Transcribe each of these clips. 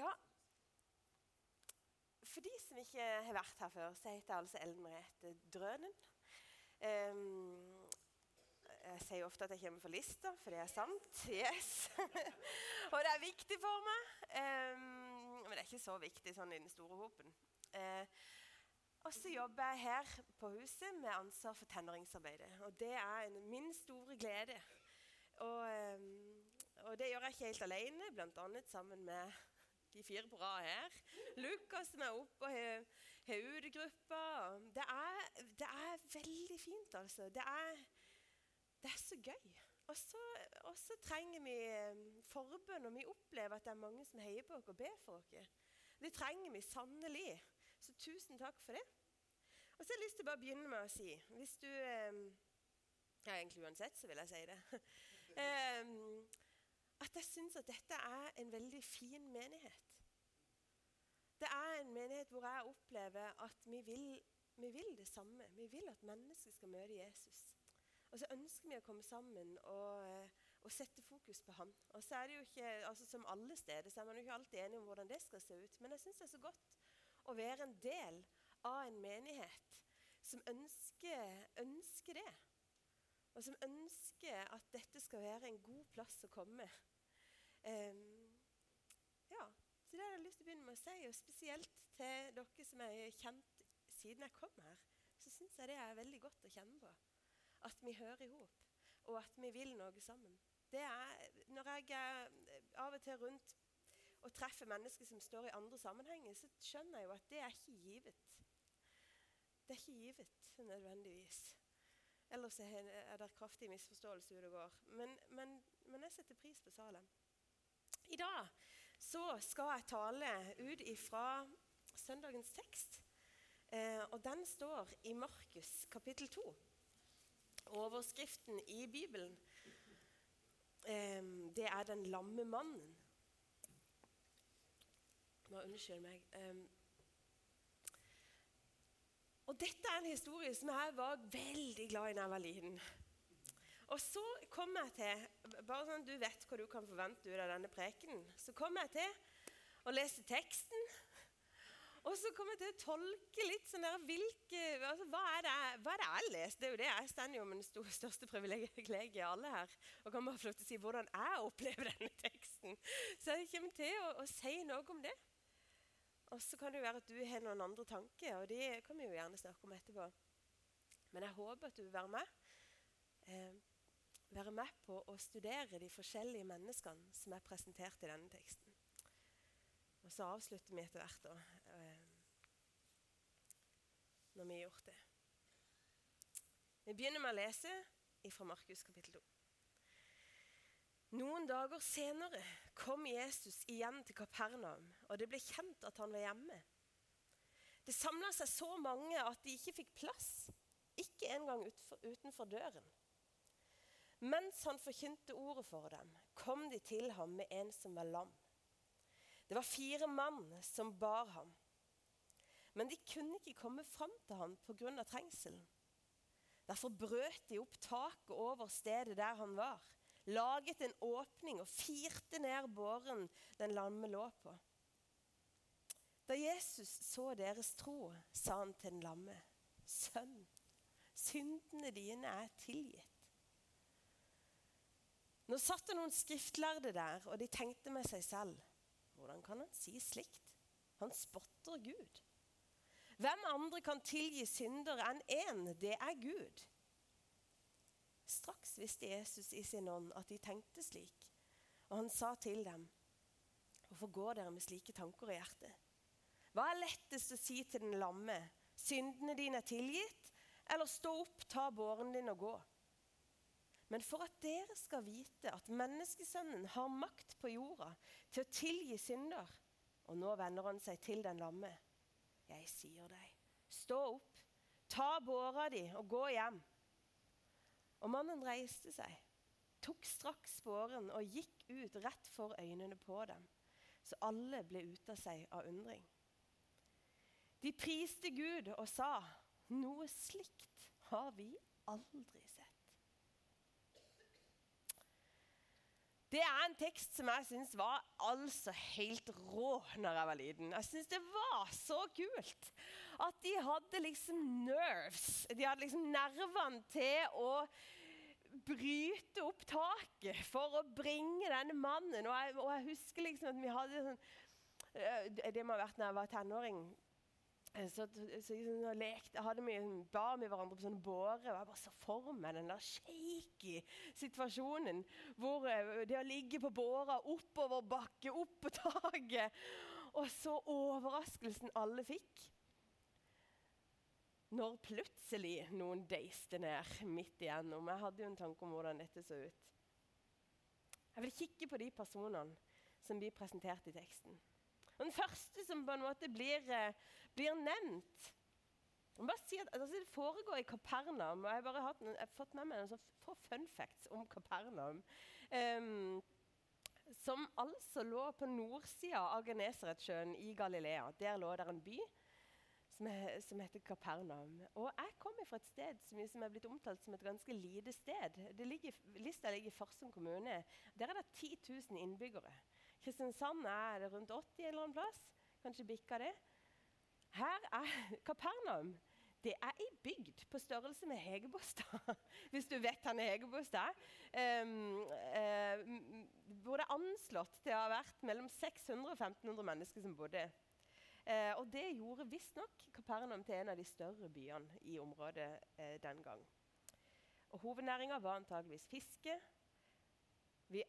Ja, for de som ikke har vært her før, så heter jeg altså Ellen Merete Drønen. Um, jeg sier ofte at jeg kommer for lista, for det er sant. Yes. og det er viktig for meg. Um, men det er ikke så viktig sånn i den store hopen. Uh, og så jobber jeg her på huset med ansvar for tenåringsarbeidet. Og det er en, min store glede. Og, um, og, det gjør jeg ikke helt alene, bl.a. sammen med de fire på rad her. Lukas som er oppe og har, har. Det det er veldig fint, altså. Det er, det er så gøy. Og så trenger vi um, forbønn, og vi opplever at det er mange som heier på oss og ber for oss. Det trenger vi sannelig. Så tusen takk for det. Og så har jeg lyst til å begynne med å si Hvis du um, Ja, egentlig uansett så vil jeg si det. at jeg syns at dette er en veldig fin menighet. Det er en menighet hvor jeg opplever at vi vil, vi vil det samme. Vi vil at mennesker skal møte Jesus. Og så ønsker vi å komme sammen og, eh, og sette fokus på han. Og så er det jo ikke, altså Som alle steder så er man jo ikke alltid enig om hvordan det skal se ut. Men jeg syns det er så godt å være en del av en menighet som ønsker, ønsker det. Og som ønsker at dette skal være en god plass å komme. Um, ja, så det har jeg lyst til å begynne med å si, og spesielt til dere som jeg har kjent siden jeg kom her, så syns jeg det er veldig godt å kjenne på. At vi hører i hop, og at vi vil noe sammen. Er, når jeg er av og til rundt og treffer mennesker som står i andre sammenhenger, så skjønner jeg jo at det er ikke givet. Det er ikke givet nødvendigvis. Ellers er det kraftig misforståelse ute og går. Men, men, men jeg setter pris på Salem. I dag så skal jeg tale ut ifra søndagens tekst. Eh, og den står i Markus kapittel 2. Overskriften i Bibelen eh, det er 'Den lamme mannen'. Unnskyld meg. Eh, og dette er en historie som jeg var veldig glad i da jeg var liten. Og så kom jeg til Bare sånn du vet hva du kan forvente ut av denne prekenen. Så kom jeg til å lese teksten. Og så kom jeg til å tolke litt sånn der hvilke, altså, hva, er det, hva er det jeg leser? Det er jo det jeg står jo med den største privilegiet i alle her. Og kan bare få lov til å si hvordan jeg opplever denne teksten. Så jeg kommer til å, å si noe om det. Og så kan det jo være at du har noen andre tanker, og det kan vi jo gjerne snakke om etterpå. Men jeg håper at du vil være med. Eh, være med på å studere de forskjellige menneskene som er presentert i denne teksten. Og så avslutter vi etter hvert, da, eh, når vi har gjort det. Vi begynner med å lese fra Markus kapittel 2. Noen dager senere kom Jesus igjen til Kapernaum, og det ble kjent at han var hjemme. Det samla seg så mange at de ikke fikk plass, ikke engang utenfor døren. Mens han forkynte ordet for dem, kom de til ham med en som var lam. Det var fire mann som bar ham. Men de kunne ikke komme fram til ham pga. trengselen. Derfor brøt de opp taket over stedet der han var, laget en åpning og firte ned båren den lamme lå på. Da Jesus så deres tro, sa han til den lamme, Sønn, syndene dine er tilgitt. Nå satt det noen skriftlærde der, og de tenkte med seg selv Hvordan kan han si slikt? Han spotter Gud. Hvem andre kan tilgi synder enn én? Det er Gud. Straks visste Jesus i sin ånd at de tenkte slik, og han sa til dem, Hvorfor går dere med slike tanker i hjertet? Hva er lettest å si til den lamme? Syndene dine er tilgitt? Eller stå opp, ta båren din og gå? Men for at dere skal vite at menneskesønnen har makt på jorda til å tilgi synder Og nå vender han seg til den lamme. Jeg sier deg, stå opp, ta båra di og gå hjem. Og mannen reiste seg, tok straks båren og gikk ut rett for øynene på dem. Så alle ble ute av seg av undring. De priste Gud og sa, noe slikt har vi aldri sett. Det er en tekst som jeg syns var altså helt rå når jeg var liten. Jeg syns det var så kult at de hadde liksom nerves. De hadde liksom nervene til å bryte opp taket for å bringe denne mannen. Og jeg, og jeg husker liksom at vi hadde sånn eh, Det må ha vært da jeg var tenåring. Eh, så, så liksom, lekte, hadde vi, bar med hverandre på sånne båre. og Jeg bare så for meg den der shaky situasjonen. Hvor eh, det å ligge på båra oppover bakke, opp på taket. Og så overraskelsen alle fikk. Når plutselig noen deiste ned midt igjennom. Jeg hadde jo en tanke om hvordan dette så ut. Jeg vil kikke på de personene som blir presentert i teksten. Den første som på en måte blir, eh, blir nevnt jeg bare si at altså, Det foregår i Kapernaum. og Jeg har bare hatt, jeg har fått med meg noen få fun facts om Kapernaum. Um, som altså lå på nordsida av Genesaretsjøen i Galilea. Der lå det en by som, er, som, heter Kapernaum. Og Jeg kommer fra et sted som, som, er blitt omtalt som et ganske lite sted. Ligger, lista ligger i Farsund kommune. Der er det 10 000 innbyggere. Kristiansand er det rundt 80 en eller annen plass. Kanskje bikka det. Her er Kapernaum. Det er ei bygd på størrelse med Hegebostad, hvis du vet han er Hegebostad. Um, uh, hvor det er anslått til å ha vært mellom 600 og 1500 mennesker som bodde. Uh, og det gjorde visstnok Kapernaum til en av de større byene i området eh, den gang. Og Hovednæringa var antageligvis fiske. Vi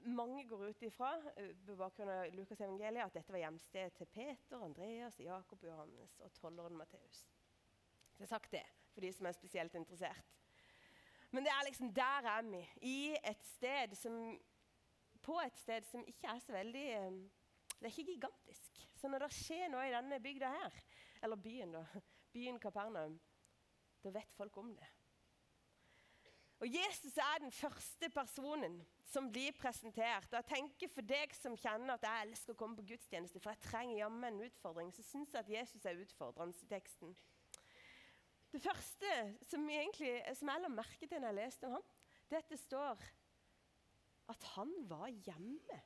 mange går ut ifra eh, på bakgrunn av Lukas evangeliet, at dette var hjemstedet til Peter, Andreas, Jakob, Johannes og tolleren Matteus. Jeg har sagt det for de som er spesielt interessert. Men det er liksom der er vi. I et sted som, på et sted som ikke er så veldig eh, Det er ikke gigantisk. Så når det skjer noe i denne bygda her, eller byen, da, byen Kapernaum, da vet folk om det. Og Jesus er den første personen som blir presentert. Og jeg tenker For deg som kjenner at jeg elsker å komme på gudstjeneste, for jeg trenger jammen en utfordring, så syns jeg at Jesus er utfordrende i teksten. Det første som, egentlig, som jeg la merke til når jeg leste om ham, det at det står at han var hjemme.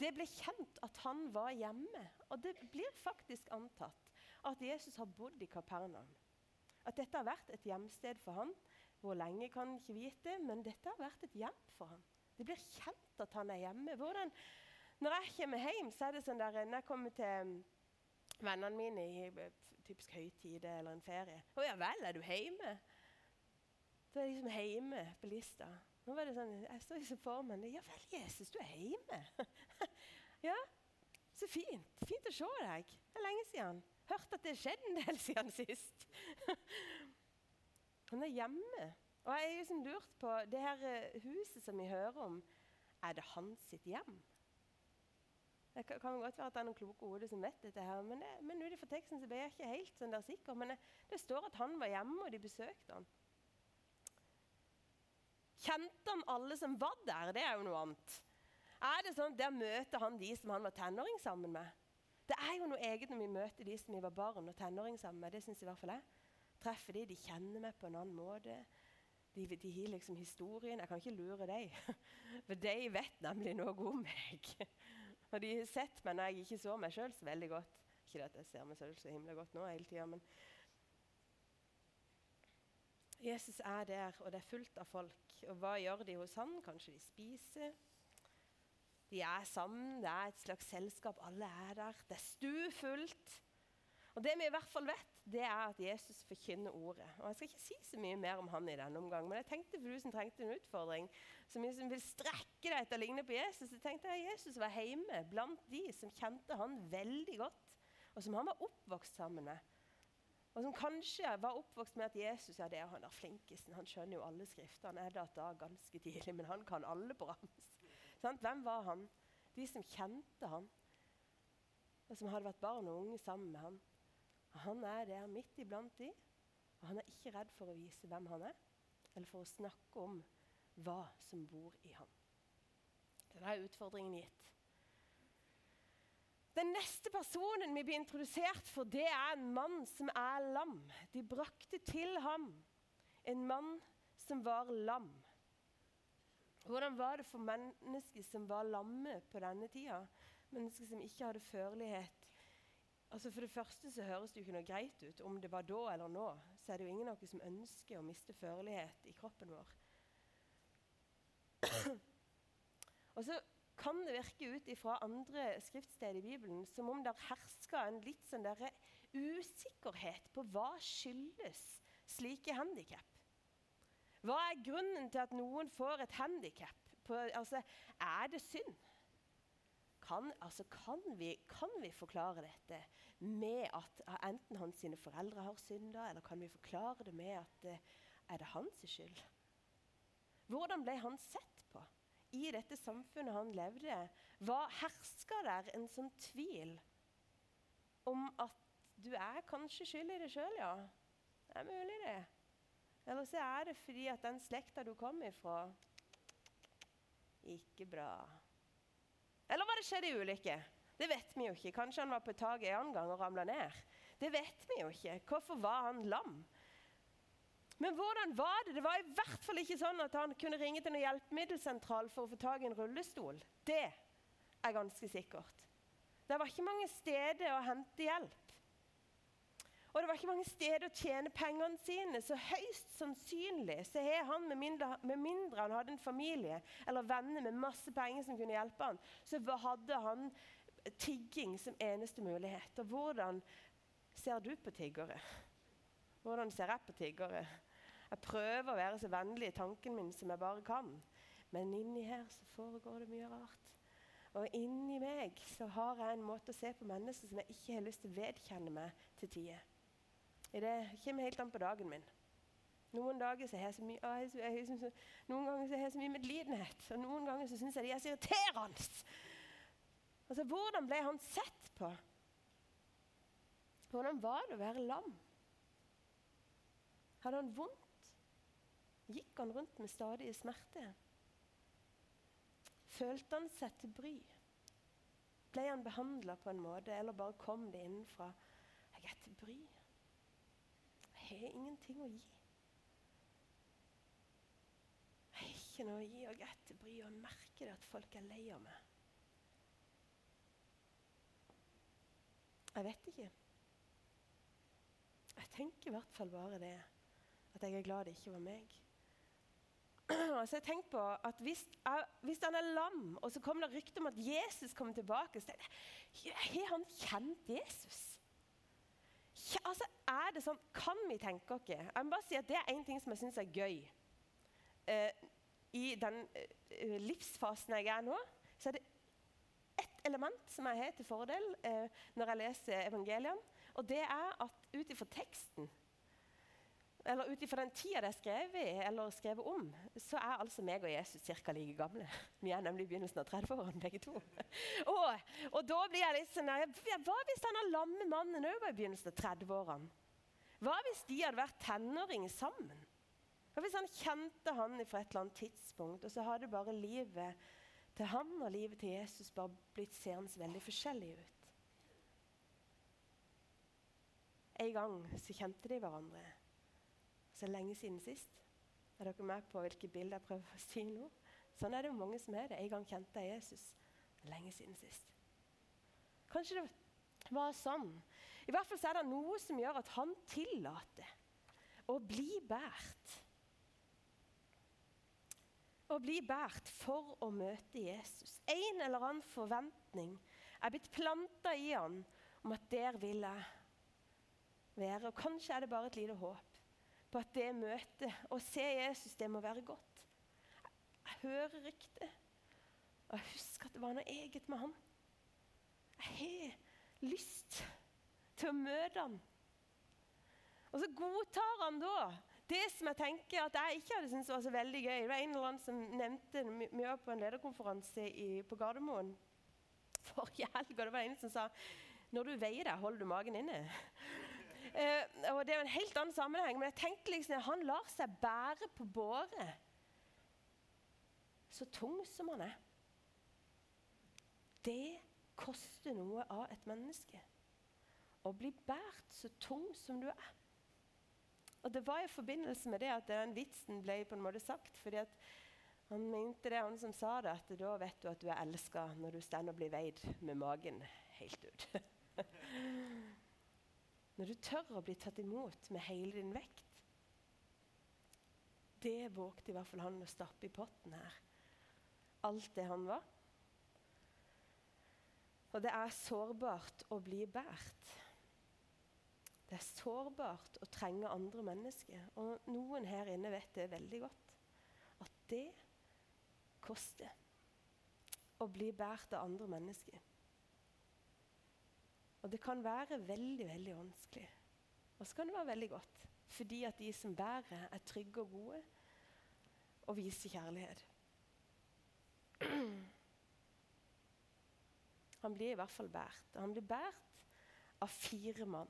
Det ble kjent at han var hjemme. Og det blir faktisk antatt at Jesus har bodd i Kapernaum. At dette har vært et hjemsted for han. Hvor lenge kan han ikke vite, men dette har vært et hjem for han. Det blir kjent at han er hjemme. Hvordan, når jeg kommer hjem, så er det sånn der, når jeg kommer til mm, vennene mine i eh, typisk høytid eller en ferie 'Å ja vel, er du hjemme?' Så er jeg liksom hjemme på lista. Nå var det sånn, Jeg står liksom for meg 'Ja vel, Jesus, du er hjemme?' ja, så fint. Fint å se deg. Det er lenge siden. Hørt at det har skjedd en del siden sist. Han er hjemme. Og jeg har liksom lurt på det her eh, huset som vi hører om. Er det hans sitt hjem? Det kan, godt være at det er noen kloke hoder som vet dette, her, men, det, men ut fra teksten så ble jeg ikke helt sånn der sikker. Men det, det, står at han var hjemme, og de besøkte han. Kjente han alle som var der? Det er jo noe annet. Er det sånn at Der møter han de som han var tenåring sammen med. Det er jo noe eget når vi møter de som vi var barn og tenåring sammen med. Det synes i hvert fall jeg treffer de, de kjenner meg på en annen måte. De, de har liksom historien. Jeg kan ikke lure dem. For de vet nemlig noe om meg. Og de har sett meg når jeg ikke så meg sjøl så veldig godt. Ikke at jeg ser meg selv så himla godt nå hele tida, men Jesus er der, og det er fullt av folk. Og hva gjør de hos han? Kanskje de spiser? De er sammen, det er et slags selskap. Alle er der. Det er stuefullt. Og Det vi i hvert fall vet, det er at Jesus forkynner ordet. Og Jeg skal ikke si så mye mer om han i denne omgang, men jeg tenkte for du som trengte en utfordring, som liksom vil strekke deg etter å ligne på Jesus, så tenkte jeg at Jesus var hjemme blant de som kjente han veldig godt, og som han var oppvokst sammen med. Og som kanskje var oppvokst med at Jesus ja, det er han der flinkesen. Han skjønner jo alle skrifter. Han er det da ganske tidlig, men han kan alle på rams. Hvem var han? De som kjente han, og som hadde vært barn og unge sammen med han. Han er der midt iblant de, og han er ikke redd for å vise hvem han er, eller for å snakke om hva som bor i ham. Det er utfordringen gitt. Den neste personen vi blir introdusert for, det er en mann som er lam. De brakte til ham en mann som var lam. Hvordan var det for mennesker som var lamme på denne tida? Mennesker som ikke hadde førlighet. Altså For det første så høres det jo ikke noe greit ut. Om det var da eller nå, så er det jo ingen av oss som ønsker å miste førlighet i kroppen vår. Og så kan det virke ut fra andre skriftsteder i Bibelen som om det hersker en litt sånn usikkerhet på hva skyldes slike handikap. Hva er grunnen til at noen får et handikap? Altså, er det synd? Kan, altså, kan, vi, kan, vi, forklare dette med at enten hans foreldre har synda, eller kan vi forklare det med at uh, er det hans skyld? Hvordan ble han sett i dette samfunnet han levde? Hva herska der en sånn tvil om at du er kanskje skyld i det sjøl, ja? Det er mulig, det. Eller så er det fordi at den slekta du kom ifra, ikke bra. Eller var det skjedd i ulykke? Det vet vi jo ikke. Kanskje han var på taket en gang og ramla ned. Det vet vi jo ikke. Hvorfor var han lam? Men hvordan var det? Det var i hvert fall ikke sånn at han kunne ringe til en hjelpemiddelsentral for å få tak i en rullestol. Det er ganske sikkert. Det var ikke mange steder å hente hjelp. Og det var ikke mange steder å tjene pengene sine, så høyst sannsynlig så har han, med mindre, med mindre, han hadde en familie eller venner med masse penger som kunne hjelpe han, så hadde han tigging som eneste mulighet. Og hvordan ser du på tiggere? Hvordan ser jeg på tiggere? Jeg prøver å være så vennlig i tanken min som jeg bare kan. Men inni her så foregår det mye rart. Og inni meg så har jeg en måte å se på mennesker som jeg ikke har lyst til å vedkjenne meg til tider. Det kommer helt an på dagen min. Noen dager så har jeg så mye, jeg, jeg, jeg, noen ganger så har jeg så mye medlidenhet, og noen ganger så syns jeg de er så irriterende. Altså, Hvordan ble han sett på? Hvordan var det å være lam? Hadde han vondt? Gikk han rundt med stadige smerter? Følte han seg til bry? Ble han behandla på en måte, eller bare kom det innenfra? Jeg er til bry Jeg har ingenting å gi. Jeg har ikke noe å gi og til bry, og merker det at folk er lei av meg. Jeg vet ikke. Jeg tenker i hvert fall bare det. At jeg er glad det ikke var meg. Altså jeg tenkte på at hvis, hvis, han er lam, og så kommer det rykte om at Jesus kommer tilbake, så har han kjent Jesus? Ja, altså, er det sånn, Kan vi tenke oss Jeg må bare si at Det er én ting som jeg syns er gøy. Eh, I den eh, livsfasen jeg er nå, så er det ett element som jeg har til fordel eh, når jeg leser evangeliene. Og det er at ut ifra teksten eller ut ifra den tida det er skrevet eller skrevet om, så er altså meg og Jesus ca. like gamle. Vi er nemlig i begynnelsen av 30-årene, begge to. og, og, da blir jeg litt sånn Hva hvis denne lamme mannen òg var i begynnelsen av 30-årene? Hva hvis de hadde vært tenåringer sammen? Hva hvis han kjente han fra et eller annet tidspunkt, og så hadde bare livet til han og livet til Jesus bare blitt seende veldig forskjellig ut? En gang så kjente de hverandre så lenge siden sist. Er dere med på hvilke bilder jeg prøver å si nå? Sånn er det jo mange som er det. En gang kjente jeg Jesus. Lenge siden sist. Kanskje det var sånn. I hvert fall er det noe som gjør at han tillater å bli båret. Å bli båret for å møte Jesus. En eller annen forventning er blitt planta i han om at der vil jeg være. Og kanskje er det bare et lite håp på at det møtet, å se Jesus, det må være godt. Jeg hører ryktet, og jeg husker at det var noe eget med han. Jeg har lyst til å møte han. Og så godtar han da det som jeg tenker at jeg ikke hadde syntes var så veldig gøy. Det var en eller annen som nevnte Vi var på en lederkonferanse i, på Gardermoen forrige helg, og det var en som sa når du veier deg, holder du magen inne. Eh, og Det er en helt annen sammenheng, men jeg tenkte liksom at han lar seg bære på båre. Så tung som han er. Det koster noe av et menneske. Å bli båret så tung som du er. Og Det var i forbindelse med det at den vitsen ble på en måte sagt. fordi at Han mente det, han som sa det, at da vet du at du er elska når du står og blir veid med magen helt ut. når du tør å bli tatt imot med hele din vekt. Det vågte i hvert fall han å stappe i potten her. Alt det han var. Og det er sårbart å bli båret. Det er sårbart å trenge andre mennesker. Og noen her inne vet det veldig godt. At det koster å bli båret av andre mennesker. Og det kan være veldig, veldig vanskelig. Og så kan det være veldig godt. Fordi at de som bærer, er trygge og gode og viser kjærlighet. Han blir i hvert fall båret. Han blir båret av fire mann.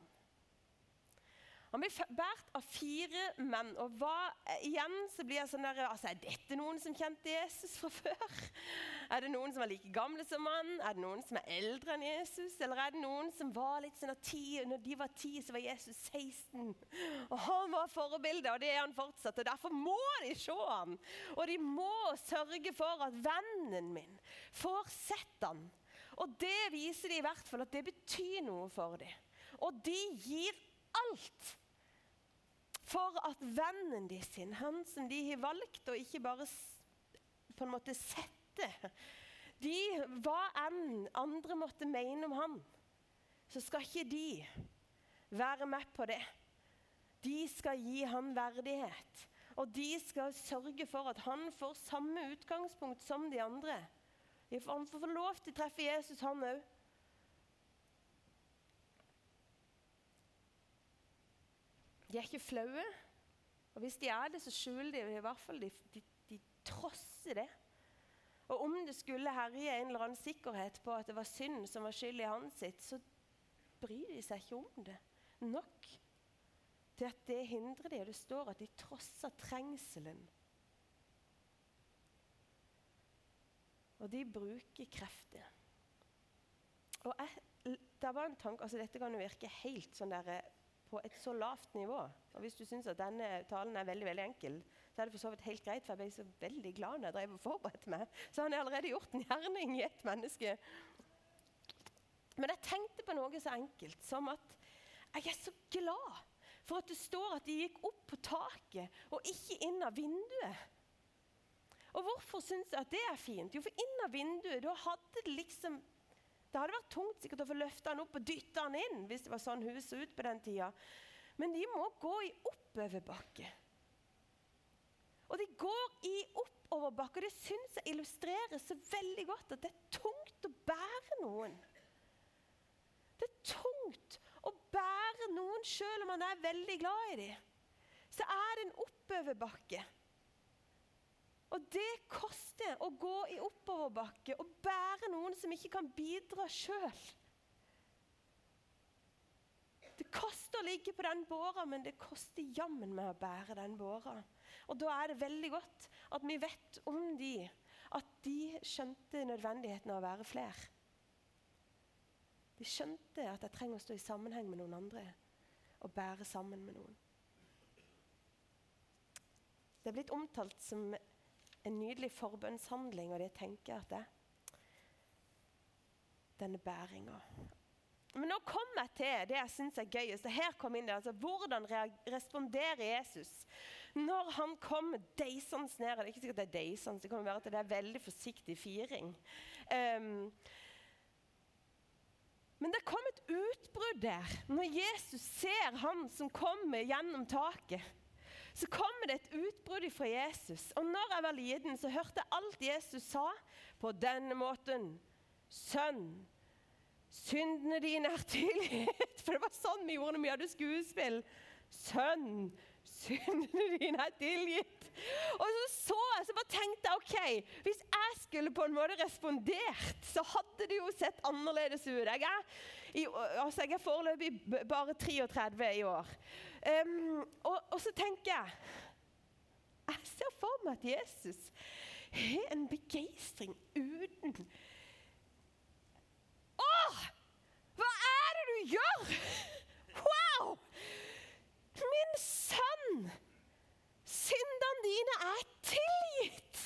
Han blir båret av fire menn. Og hva, igjen så blir jeg sånn der, altså, Er dette noen som kjente Jesus fra før? Er det noen som er like gamle som han? Er det noen som er eldre enn Jesus? Eller er det noen som var litt sånn at ti, når de var ti, så var Jesus 16? Og han var forbildet, og det er han fortsatt. Og derfor må de se ham! Og de må sørge for at vennen min får sett ham. Og det viser de i hvert fall at det betyr noe for dem. Og de gir alt for at vennen de sin, han som de har valgt å ikke bare på en måte sette de, Hva enn andre måtte mene om han, så skal ikke de være med på det. De skal gi han verdighet. Og de skal sørge for at han får samme utgangspunkt som de andre. Han får lov til å treffe Jesus, han òg. De er ikke flaue. Og hvis de er det, så skjuler de i hvert fall de, de, de trosser det. Og om det skulle herje en eller annen sikkerhet på at det var synd som var skyld i hans sitt, så bryr de seg ikke om det nok til at det hindrer de, og det står at de trosser trengselen. Og de bruker krefter. Og jeg, det var en tanke, altså Dette kan jo virke helt sånn der, på et så lavt nivå. Og Hvis du syns at denne talen er veldig veldig enkel, så er det for så vidt helt greit, for jeg ble så veldig glad når jeg drev og forberedte meg. Så han har allerede gjort en gjerning i et menneske. Men jeg tenkte på noe så enkelt som at jeg er så glad for at det står at de gikk opp på taket og ikke inn av vinduet. Og hvorfor syns jeg at det er fint? Jo, for inn av vinduet, da hadde det liksom det hadde vært tungt sikkert å få løfta den opp og dytta den inn. hvis det var sånn huset ut på den tida. Men de må gå i oppoverbakke. Og de går i oppoverbakke. Og det syns jeg illustrerer så veldig godt at det er tungt å bære noen. Det er tungt å bære noen selv om man er veldig glad i dem. Så er det en oppoverbakke. Og det koster å gå i oppoverbakke og bære noen som ikke kan bidra sjøl. Det koster å ligge på den båra, men det koster jammen med å bære den båra. Og da er det veldig godt at vi vet om de, at de skjønte nødvendigheten av å være flere. De skjønte at jeg trenger å stå i sammenheng med noen andre og bære sammen med noen. Det er blitt omtalt som en nydelig forbønnshandling, og det tenker jeg at det. Denne bæringa. Men nå kommer jeg til det jeg syns er gøyest. Her kom inn det, altså Hvordan responderer Jesus når han kommer deisende ned? Det er ikke sikkert det er deisende, det kan være at det er veldig forsiktig firing. Um, men det kom et utbrudd der når Jesus ser han som kommer gjennom taket så kommer det et utbrudd fra Jesus. Og når jeg var liten, så hørte jeg alt Jesus sa på denne måten. Sønn, syndene dine er tilgitt. For det var sånn vi gjorde når vi hadde skuespill. Sønn, syndene dine er tilgitt. Og så så jeg, så bare tenkte jeg ok, hvis jeg skulle på en måte respondert, så hadde det jo sett annerledes ut. Jeg er, altså jeg er foreløpig bare 33 i år. Um, og, og, så tenker jeg Jeg ser for meg at Jesus har en begeistring uten Å! Hva er det du gjør? Wow! Min sønn! Syndene dine er tilgitt!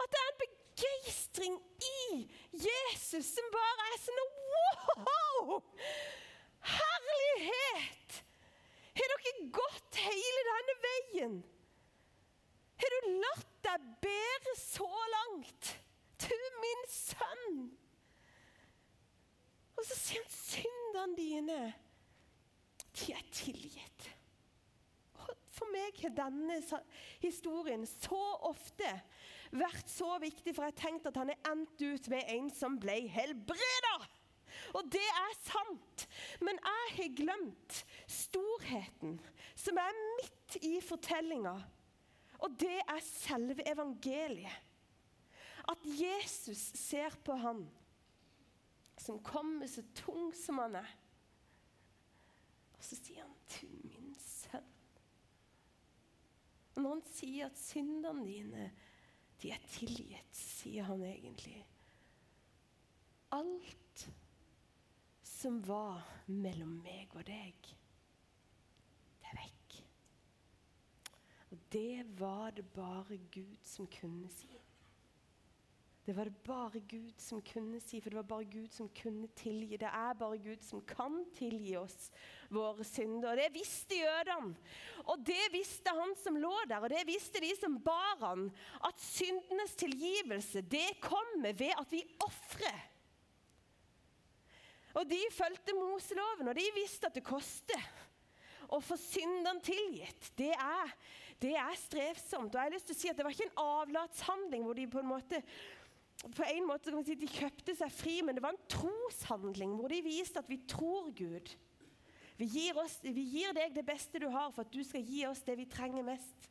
At det er en begeistring i Jesus som bare er sånn Wow! Herlighet! Har dere gått hele denne veien? Har du latt deg bære så langt? Du, min sønn! Og så sier han syndene dine, de er tilgitt. For meg har denne historien så ofte vært så viktig, for jeg har tenkt at han er endt ut med en som ble helbreda. Og det er sant. Men jeg har glemt storheten som er midt i fortellinga. Og det er selve evangeliet. At Jesus ser på han som kommer så tung som han er. Og så sier han, til min sønn'. Og når han sier at syndene dine de er tilgitt, sier han egentlig Alt som var mellom meg og deg, det er vekk. Og det var det bare Gud som kunne si. Det var det bare Gud som kunne si, for det var bare Gud som kunne tilgi. Det er bare Gud som kan tilgi oss våre synder. Og Det visste jødene. Og det visste han som lå der, og det visste de som bar han. At syndenes tilgivelse, det kommer ved at vi ofrer. Og de fulgte Moseloven, og de visste at det koster å få syndene tilgitt. Det er, det er strevsomt. Og jeg har lyst til å si at Det var ikke en avlatshandling hvor de på en måte på en måte si De kjøpte seg fri, men det var en troshandling hvor de viste at vi tror Gud. Vi gir, oss, vi gir deg det beste du har, for at du skal gi oss det vi trenger mest.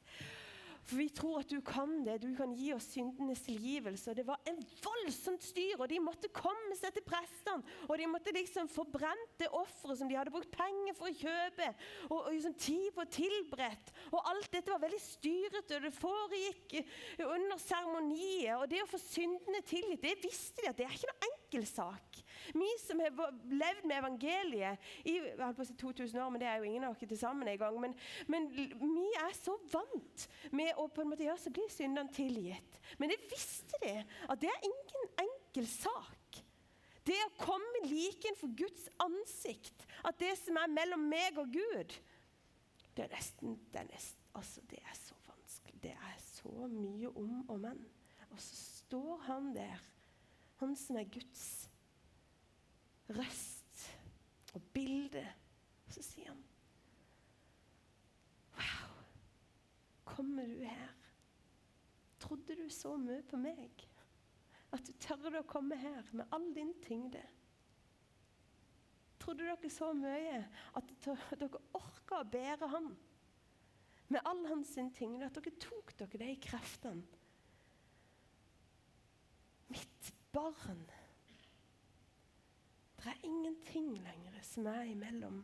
For vi tror at du kan det. Du kan gi oss syndenes tilgivelse. Det var en voldsomt styr, og de måtte komme seg til prestene. Og de måtte liksom få brent offeret som de hadde brukt penger for å kjøpe. Og, og liksom tid på tilberedt. Og alt dette var veldig styrete, og det foregikk under seremoniet. Og det å få syndene tilgitt, det visste de at det er ikke noe enkel sak. Vi som har levd med evangeliet i jeg på å si 2000 år, men det er jo ingen av oss til sammen engang. Men, men vi er så vant med å på en måte, ja, så blir syndene tilgitt. Men det visste de, at det er ingen enkel sak. Det å komme like for Guds ansikt, at det som er mellom meg og Gud Det er nesten, det er, nesten, altså, det er så vanskelig. Det er så mye om og men. Og så står han der, han som er Guds røst og bilde. Og så sier han Wow, kommer du her? Trodde du så mye på meg? At du tørde å komme her med all din tyngde? Trodde dere så mye at dere orka å bære han med all hans tyngde? At dere tok dere de kreftene? Mitt barn det er ingenting lenger som er imellom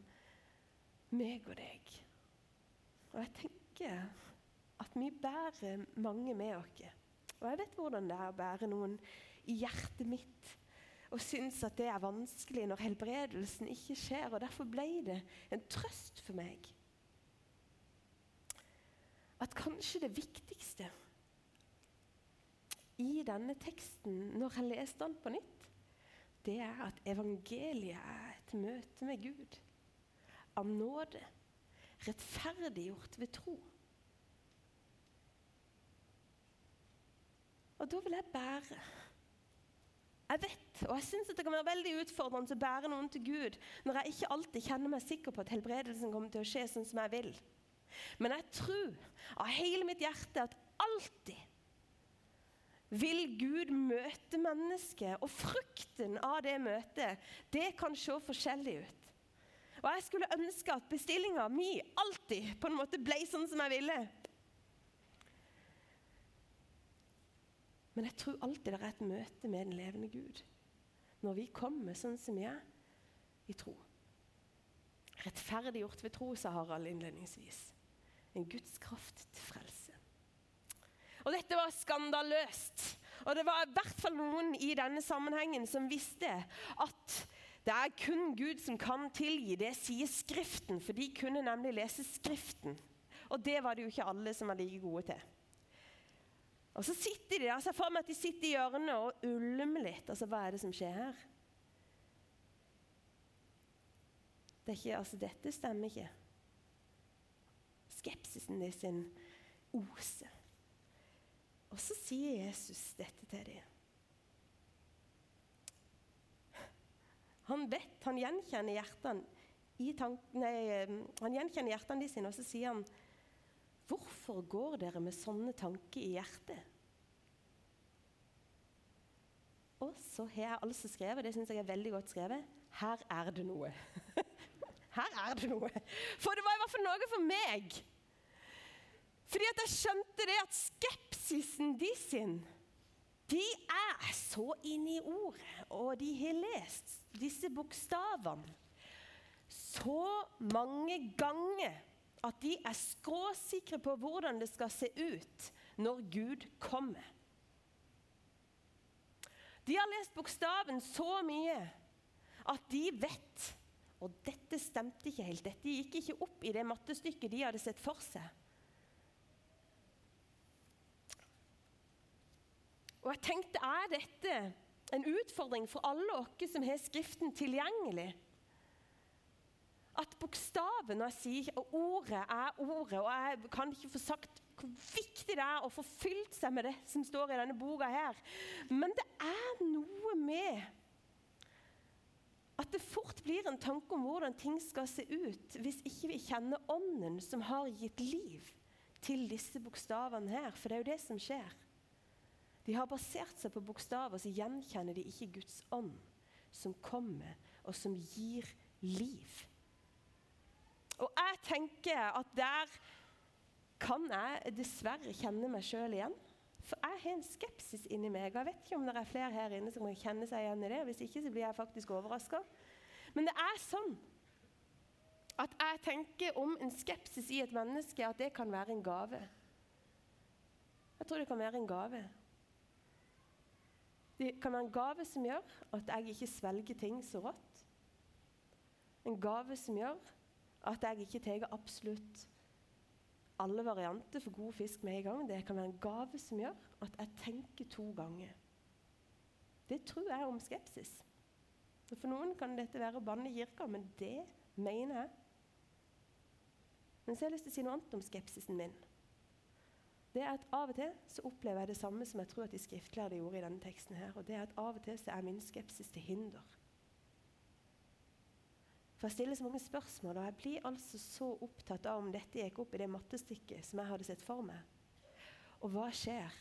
meg og deg. Og jeg tenker at vi bærer mange med oss. Og jeg vet hvordan det er å bære noen i hjertet mitt og synes at det er vanskelig når helbredelsen ikke skjer. og Derfor ble det en trøst for meg at kanskje det viktigste i denne teksten, når jeg leste den på nytt, det er at evangeliet er et møte med Gud. Av nåde. Rettferdiggjort ved tro. Og da vil jeg bære. Jeg vet, og jeg syns det kan være veldig utfordrende å bære noen til Gud når jeg ikke alltid kjenner meg sikker på at helbredelsen kommer til å skje sånn som jeg vil. Men jeg tror av hele mitt hjerte at alltid vil Gud møte mennesket. Og frukten av det møtet, det kan se forskjellig ut. Og Jeg skulle ønske at bestillinga mi alltid på en måte ble sånn som jeg ville. Men jeg tror alltid det er et møte med den levende Gud. Når vi kommer sånn som vi er, i tro. Rettferdiggjort ved tro, sa Harald innledningsvis. En Guds kraft til frelse. Og dette var skandaløst. Og det var i hvert fall noen i denne sammenhengen som visste at det er kun Gud som kan tilgi. Det sier Skriften, for de kunne nemlig lese Skriften. Og det var det jo ikke alle som var like gode til. Og så sitter de der, så jeg får meg at de sitter i hjørnet og ulmer litt. Altså, Hva er det som skjer her? Det ikke, altså, dette stemmer ikke. Skepsisen de sin oser. Og så sier Jesus dette til dem. Han vet, han gjenkjenner hjertene i tank, nei, han gjenkjenner hjertene sine, og så sier han Hvorfor går dere med sånne tanker i hjertet? Og så har jeg altså skrevet, det syns jeg er veldig godt skrevet, her er det noe. Her er det noe. For det var i hvert fall noe for meg. Fordi at jeg skjønte det at skepsisen de sin, de er så inne i ordet, og de har lest disse bokstavene så mange ganger at de er skråsikre på hvordan det skal se ut når Gud kommer. De har lest bokstaven så mye at de vet Og dette stemte ikke helt. Dette gikk ikke opp i det mattestykket de hadde sett for seg. Og jeg tenkte, er dette en utfordring for alle oss som har Skriften tilgjengelig? at bokstaven jeg sier og ordet er ordet, og jeg kan ikke få sagt hvor viktig det er å få fylt seg med det som står i denne boka her. Men det er noe med at det fort blir en tanke om hvordan ting skal se ut hvis ikke vi kjenner ånden som har gitt liv til disse bokstavene her. For det er jo det som skjer. De har basert seg på bokstaver, så gjenkjenner de ikke Guds ånd som kommer, og som gir liv. Og jeg tenker at der kan jeg dessverre kjenne meg sjøl igjen. For jeg har en skepsis inni meg. Jeg vet ikke om det er flere her inne som kan kjenne seg igjen i det. Hvis ikke så blir jeg faktisk overraska. Men det er sånn at jeg tenker om en skepsis i et menneske at det kan være en gave. Jeg tror det kan være en gave. Det kan være en gave som gjør at jeg ikke svelger ting så rått. En gave som gjør at jeg ikke tar absolutt alle varianter for god fisk med en gang. Det kan være en gave som gjør at jeg tenker to ganger. Det tror jeg om skepsis. For noen kan dette være å banne kirka, men det mener jeg. Men så har jeg lyst til å si noe annet om skepsisen min. Det er at Av og til så opplever jeg det samme som jeg tror at de skriftlærde gjorde i denne teksten. her, og det er at Av og til så er min skepsis til hinder. For jeg stiller så mange spørsmål, og jeg blir altså så opptatt av om dette gikk opp i det mattestykket som jeg hadde sett for meg. Og hva skjer?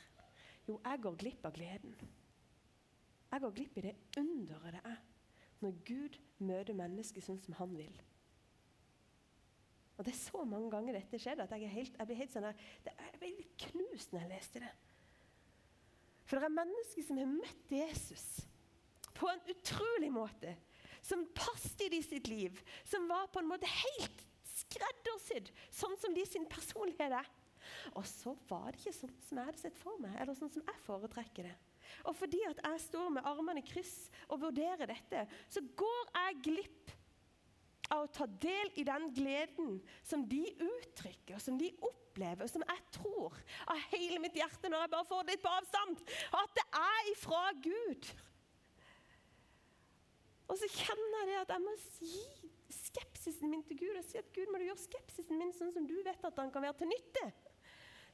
Jo, jeg går glipp av gleden. Jeg går glipp i det underet det er når Gud møter mennesket sånn som han vil. Og Det er så mange ganger dette skjedde at jeg, helt, jeg blir helt sånn jeg er litt knust når jeg leste det. For det er mennesker som har møtt Jesus på en utrolig måte som passet i de sitt liv, som var på en måte helt skreddersydd, sånn som de sin personlighet er. Og så var det ikke sånn som jeg hadde sett for meg, eller sånn som jeg foretrekker det. Og fordi at jeg står med armene i kryss og vurderer dette, så går jeg glipp av å ta del i den gleden som de uttrykker, som de opplever, og som jeg tror av hele mitt hjerte når jeg bare får det litt på avstand, at det er ifra Gud. Og så kjenner jeg at jeg må gi skepsisen min til Gud og si at Gud må du gjøre skepsisen min sånn som du vet at han kan være til nytte.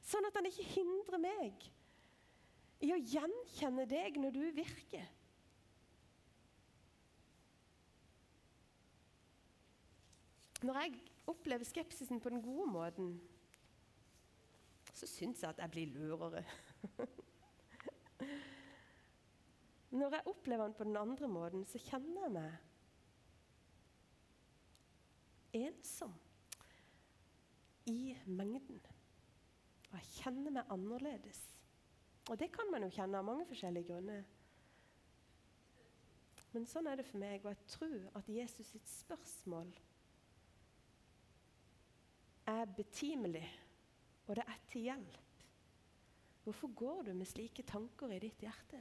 Sånn at han ikke hindrer meg i å gjenkjenne deg når du virker. Når jeg opplever skepsisen på den gode måten, så syns jeg at jeg blir lurere. Når jeg opplever den på den andre måten, så kjenner jeg meg ensom i mengden. Og jeg kjenner meg annerledes. Og det kan man jo kjenne av mange forskjellige grunner. Men sånn er det for meg, og jeg tror at Jesus sitt spørsmål er betimelig, og det er til hjelp. Hvorfor går du med slike tanker i ditt hjerte?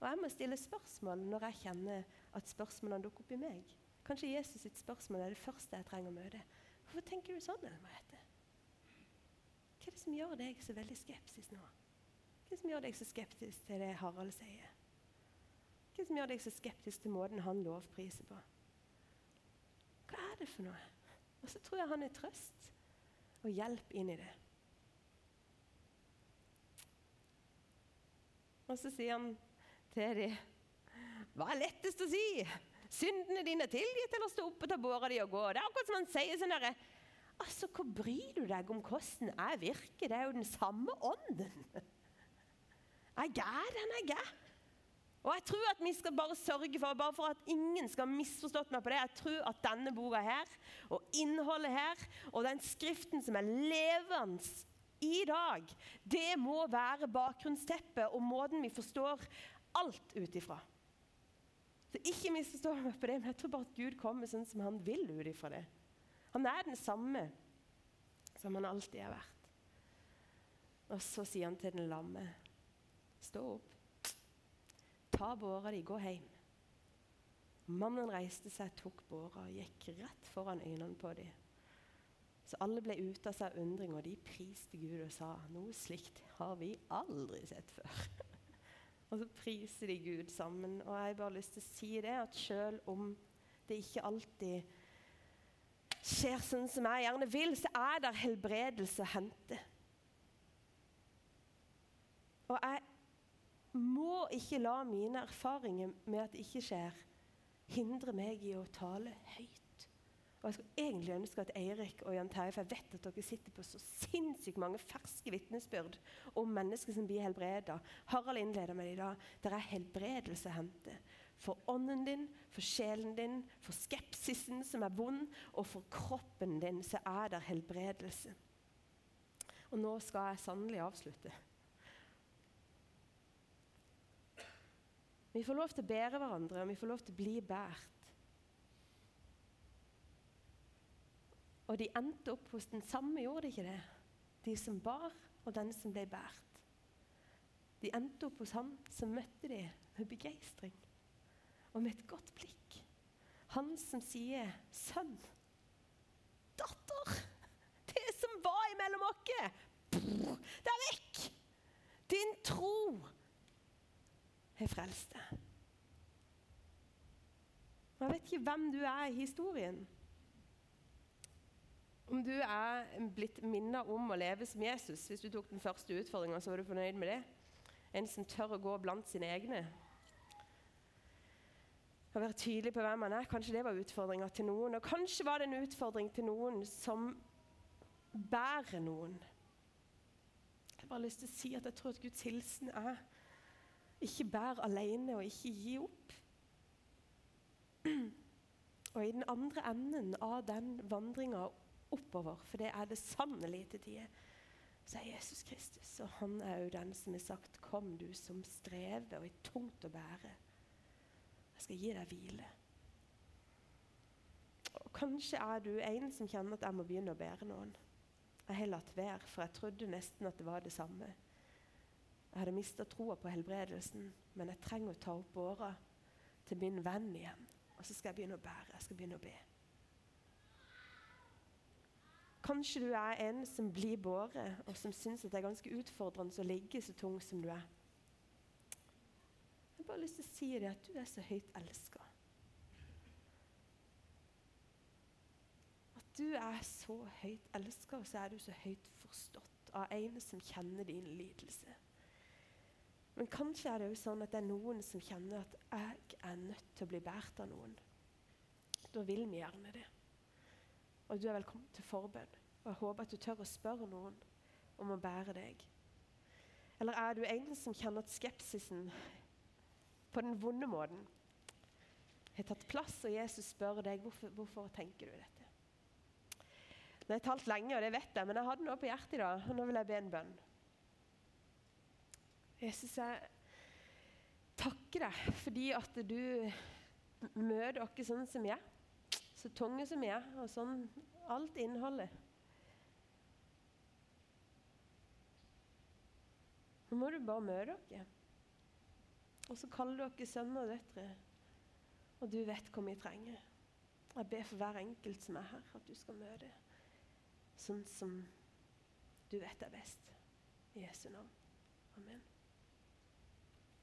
Og jeg må stille spørsmål når jeg kjenner at spørsmålene dukker opp i meg. Kanskje Jesus sitt spørsmål er det første jeg trenger å møte. Hvorfor tenker du sånn? Hva er det som gjør deg så veldig skeptisk nå? Hva er det som gjør deg så skeptisk til det Harald sier? Hva er det som gjør deg så skeptisk til måten han lovpriser på? Hva er det for noe? Og så tror jeg han er trøst og hjelp inn i det. Og så sier han til dem Hva er lettest å si? Syndene dine er tilgitt, eller stå opp og ta båra di og gå? Det er akkurat som han sier sånn derre Altså, Hvor bryr du deg om hvordan jeg virker? Det er jo den samme ånden. Jeg er den jeg er. Og jeg tror at vi skal bare sørge for bare for at ingen skal ha misforstått meg på det. Jeg tror at denne boka her, og innholdet her, og den skriften som er levende i dag, det må være bakgrunnsteppet og måten vi forstår alt ut ifra. Så ikke misforstå meg på det, men jeg tror bare at Gud kommer sånn som han vil ut ifra det. Han er den samme som han alltid har vært. Og så sier han til den lamme, stå opp, ta båra di, gå hjem. Mannen reiste seg, tok båra og gikk rett foran øynene på dem. Så alle ble ute av seg av undring, og de priste Gud og sa noe slikt har vi aldri sett før. og så priser de Gud sammen. Og jeg har bare lyst til å si det, at selv om det ikke alltid skjer sånn som jeg gjerne vil, så er det helbredelse å hente. Og jeg må ikke la mine erfaringer med at det ikke skjer, hindre meg i å tale høyt. Og Jeg skulle egentlig ønske at Eirik og Jan Terje For jeg vet at dere sitter på så sinnssykt mange ferske vitnesbyrd om mennesker som blir helbreda. Harald innleder med det i dag. Det er helbredelse å hente. For ånden din, for sjelen din, for skepsisen som er vond, og for kroppen din så er det helbredelse. Og nå skal jeg sannelig avslutte. Vi får lov til å bære hverandre, og vi får lov til å bli båret. Og de endte opp hos den samme, gjorde de ikke det? De som bar, og den som ble båret. De endte opp hos han som møtte de med begeistring og med et godt blikk. Han som sier 'Sønn, datter, det som var imellom oss, det er vekk!' Din tro har frelste. Man vet ikke hvem du er i historien. Om du er blitt minnet om å leve som Jesus Hvis du tok den første utfordringa, så var du fornøyd med det? En som tør å gå blant sine egne? Å være tydelig på hvem man er. Kanskje det var utfordringa til noen. Og kanskje var det en utfordring til noen som bærer noen. Jeg har bare lyst til å si at jeg tror at Guds hilsen er ikke bær alene og ikke gi opp. Og i den andre enden av den vandringa oppover, for det er det sannelig til tider. Så er Jesus Kristus, og han er jo den som har sagt 'Kom, du som strever og er tungt å bære'. Jeg skal gi deg hvile. Og Kanskje er du en som kjenner at jeg må begynne å bære noen. Jeg har latt være, for jeg trodde nesten at det var det samme. Jeg hadde mista troa på helbredelsen, men jeg trenger å ta opp åra til min venn igjen. Og så skal jeg begynne å bære. Jeg skal begynne å be. Kanskje du er en som blir båret, og som syns det er ganske utfordrende å ligge så tung som du er. Jeg har bare lyst til å si det at du er så høyt elska. At du er så høyt elska, og så er du så høyt forstått av en som kjenner din lidelse. Men kanskje er det jo sånn at det er noen som kjenner at 'jeg er nødt til å bli båret av noen'. Da vil vi gjerne det. Og du er velkommen til forbønn. Og jeg håper at du tør å spørre noen om å bære deg. Eller er du en som kjenner at skepsisen på den vonde måten har tatt plass, og Jesus spør deg hvorfor, hvorfor tenker du dette? Nå har jeg talt lenge, og det vet jeg, men jeg hadde noe på hjertet i dag, og nå vil jeg be en bønn. Jesus, jeg takker deg fordi at du møter oss sånn som er så tunge som er, og sånn alt innholdet. Nå må du bare møte dere. Og så kaller dere sønner og døtre. Og du vet hva vi trenger. Jeg ber for hver enkelt som er her, at du skal møte sånn som du vet er best. I Jesu navn. Amen.